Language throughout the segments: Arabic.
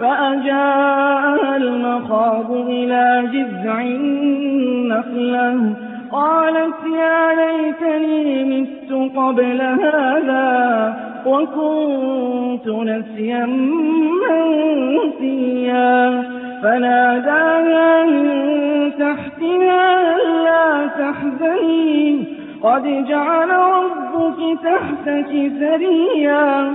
فأجاءها المخاض إلى جذع النخلة. قالت يا ليتني مت قبل هذا وكنت نسيا منسيا. فناداها من تحتها لا تحزني. قد جعل ربك تحتك سريا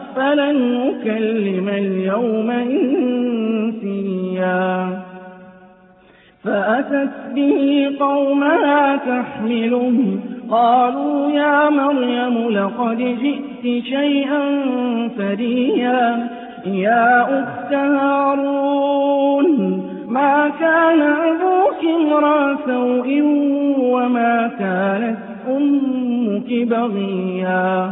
فلن أكلم اليوم إنسيا فأتت به قومها تحمله قالوا يا مريم لقد جئت شيئا زكريا يا أخت هارون ما كان أبوك امرأ سوء وما كانت أمك بغيا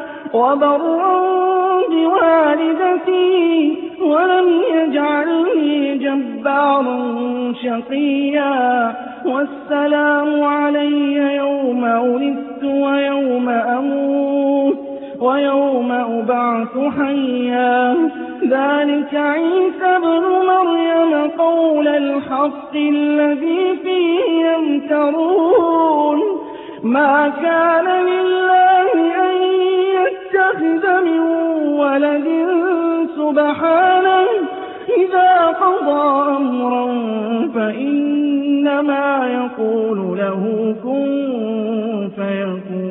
وبرا بوالدتي ولم يجعلني جبارا شقيا. والسلام علي يوم ولدت ويوم أموت ويوم أبعث حيا. ذلك عيسى ابن مريم قول الحق الذي فيه يمترون. ما كان لله من ولد سبحانه. إذا قضى أمرا فإنما يقول له كن فيكون.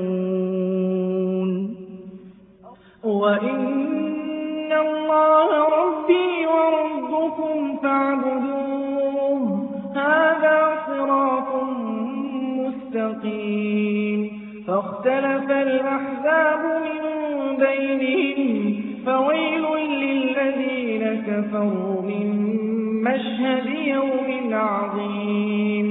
وإن الله ربي وربكم فاعبدوه. هذا صراط مستقيم. فاختلف الأحزاب من بينهم فويل للذين كفروا من مشهد يوم عظيم.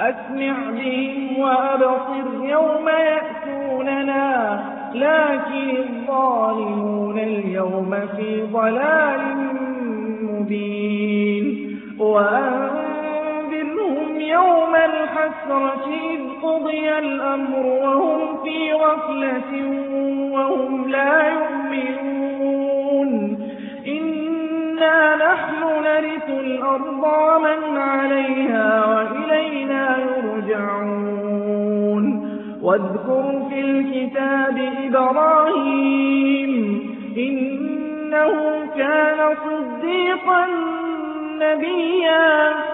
أسمع بهم وأبصر يوم يأتوننا لكن الظالمون اليوم في ضلال مبين. وأنذرهم يوم الحسرة إذ قضي الأمر وهم في غفلة وهم لا يؤمنون. إنا نحن نرث الأرض ومن عليها وإلينا يرجعون. واذكر في الكتاب إبراهيم إنه كان صديقا نبيا.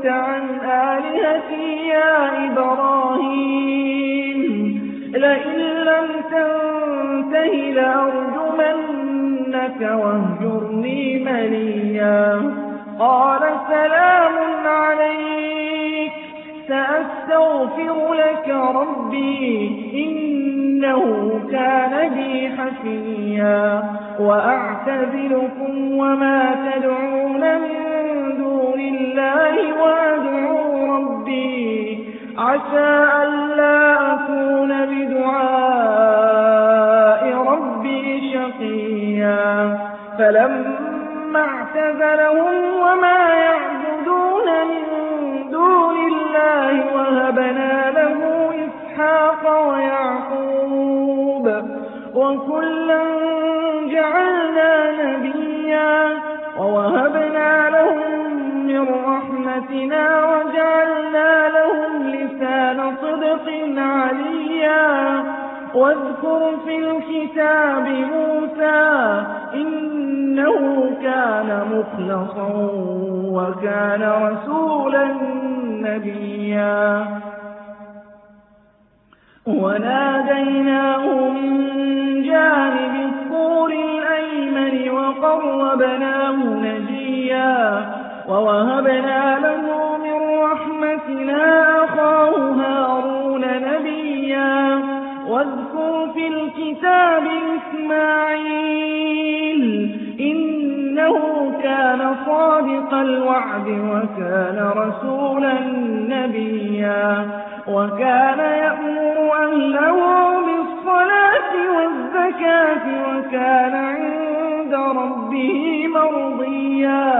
أنت عن آلهتي يا إبراهيم. لئن لم تنته لأرجمنك واهجرني مليا. قال سلام عليك. سأستغفر لك ربي. إنه كان بي حفيا. وأعتذلكم وما تدعون من الله وأدعو ربي. عسى ألا أكون بدعاء ربي شقيا. فلما اعتزلهم وما يعبدون من دون الله وهبنا له إسحاق ويعقوب. وكلا جعلنا نبيا. ووهبنا رحمتنا وجعلنا لهم لسان صدق عليا واذكر في الكتاب موسى إنه كان مخلصا وكان رسولا نبيا وناديناه من جانب الطور الأيمن وقربناه نجيا ووهبنا له من رحمتنا أخاه هارون نبيا. واذكر في الكتاب إسماعيل إنه كان صادق الوعد وكان رسولا نبيا. وكان يأمر أهله بالصلاة والزكاة وكان عند ربه مرضيا.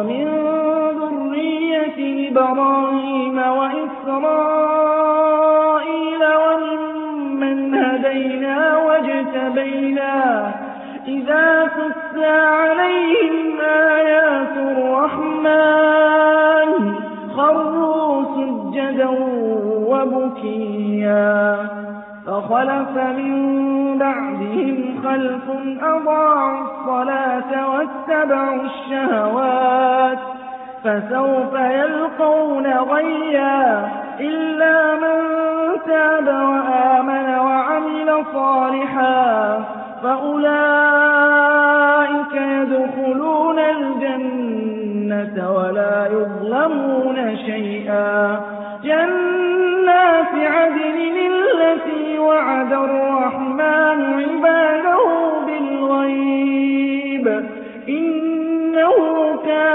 ومن ذرية إبراهيم وإسرائيل وممن هدينا واجتبينا إذا تتلى عليهم آيات الرحمن خروا سجدا وبكيا فخلف من بعدهم خلف أضاعوا الصلاة واتبعوا الشهوات فسوف يلقون غيا إلا من تاب وآمن وعمل صالحا فأولئك يدخلون الجنة ولا يظلمون شيئا جنات عدن التي وعد الرحمن عباده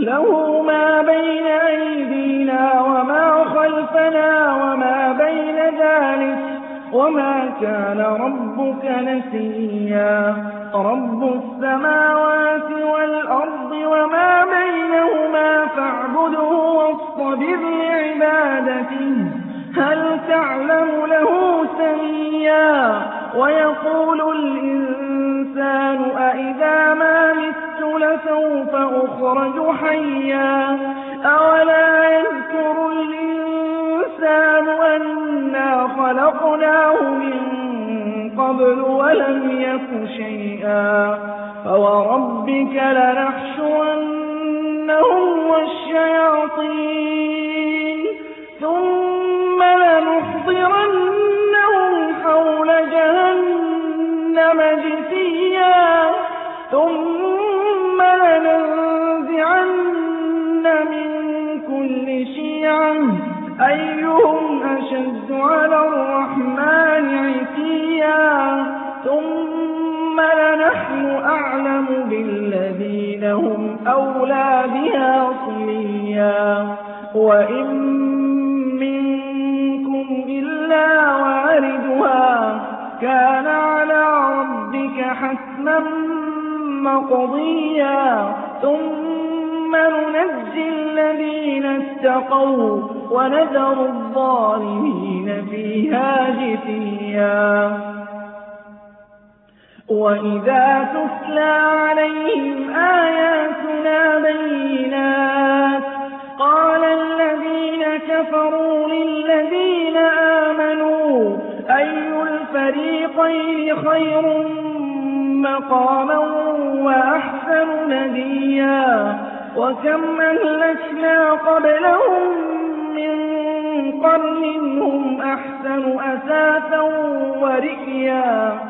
له ما بين أيدينا وما خلفنا وما بين ذلك وما كان ربك نسيا. رب السماوات والأرض وما بينهما فاعبده واصطبر لعبادته. هل تعلم له سميا؟ ويقول الإنسان أئذا ما لسوف أخرج حيا. أولا يذكر الإنسان أنا خلقناه من قبل ولم يك شيئا. فوربك لنحشرنهم والشياطين أعلم بالذين هم أولى بها صليا. وإن منكم إلا واردها كان على ربك حتما مقضيا. ثم ننجي الذين اتقوا ونذر الظالمين فيها جثيا. وإذا تتلى عليهم آياتنا بينات قال الذين كفروا للذين آمنوا أي الفريقين خير مقاما وأحسن نديا وكم أهلكنا قبلهم من قرن هم أحسن أساسا ورئيا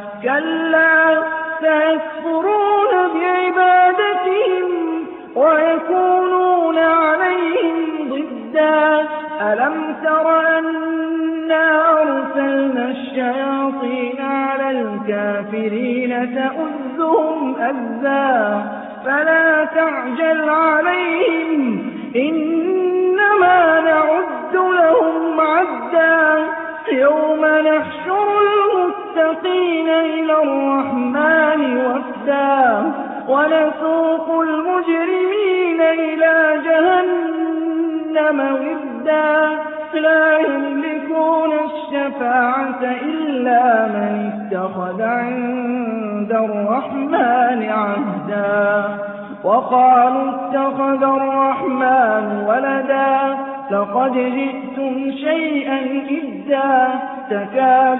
كلا سيكفرون بعبادتهم ويكونون عليهم ضدا. ألم تر أنا أرسلنا الشياطين على الكافرين تؤذهم أذى؟ فلا تعجل عليهم إنما نعد لهم عدا. يوم نحشر المتقين إلى الرحمن وفدا ونسوق المجرمين إلى جهنم ودا لا يملكون الشفاعة إلا من اتخذ عند الرحمن عهدا وقالوا اتخذ الرحمن ولدا لقد جئتم شيئا إدا تكاد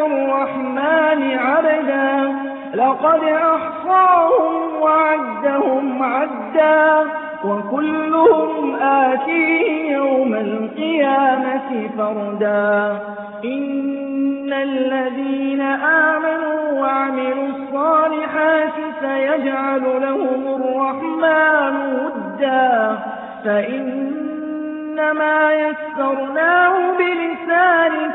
الرحمن عبدا. لقد أحصاهم وعدهم عدا. وكلهم آتيه يوم القيامة فردا. إن الذين آمنوا وعملوا الصالحات سيجعل لهم الرحمن ودا. فإنما يسرناه بلسانك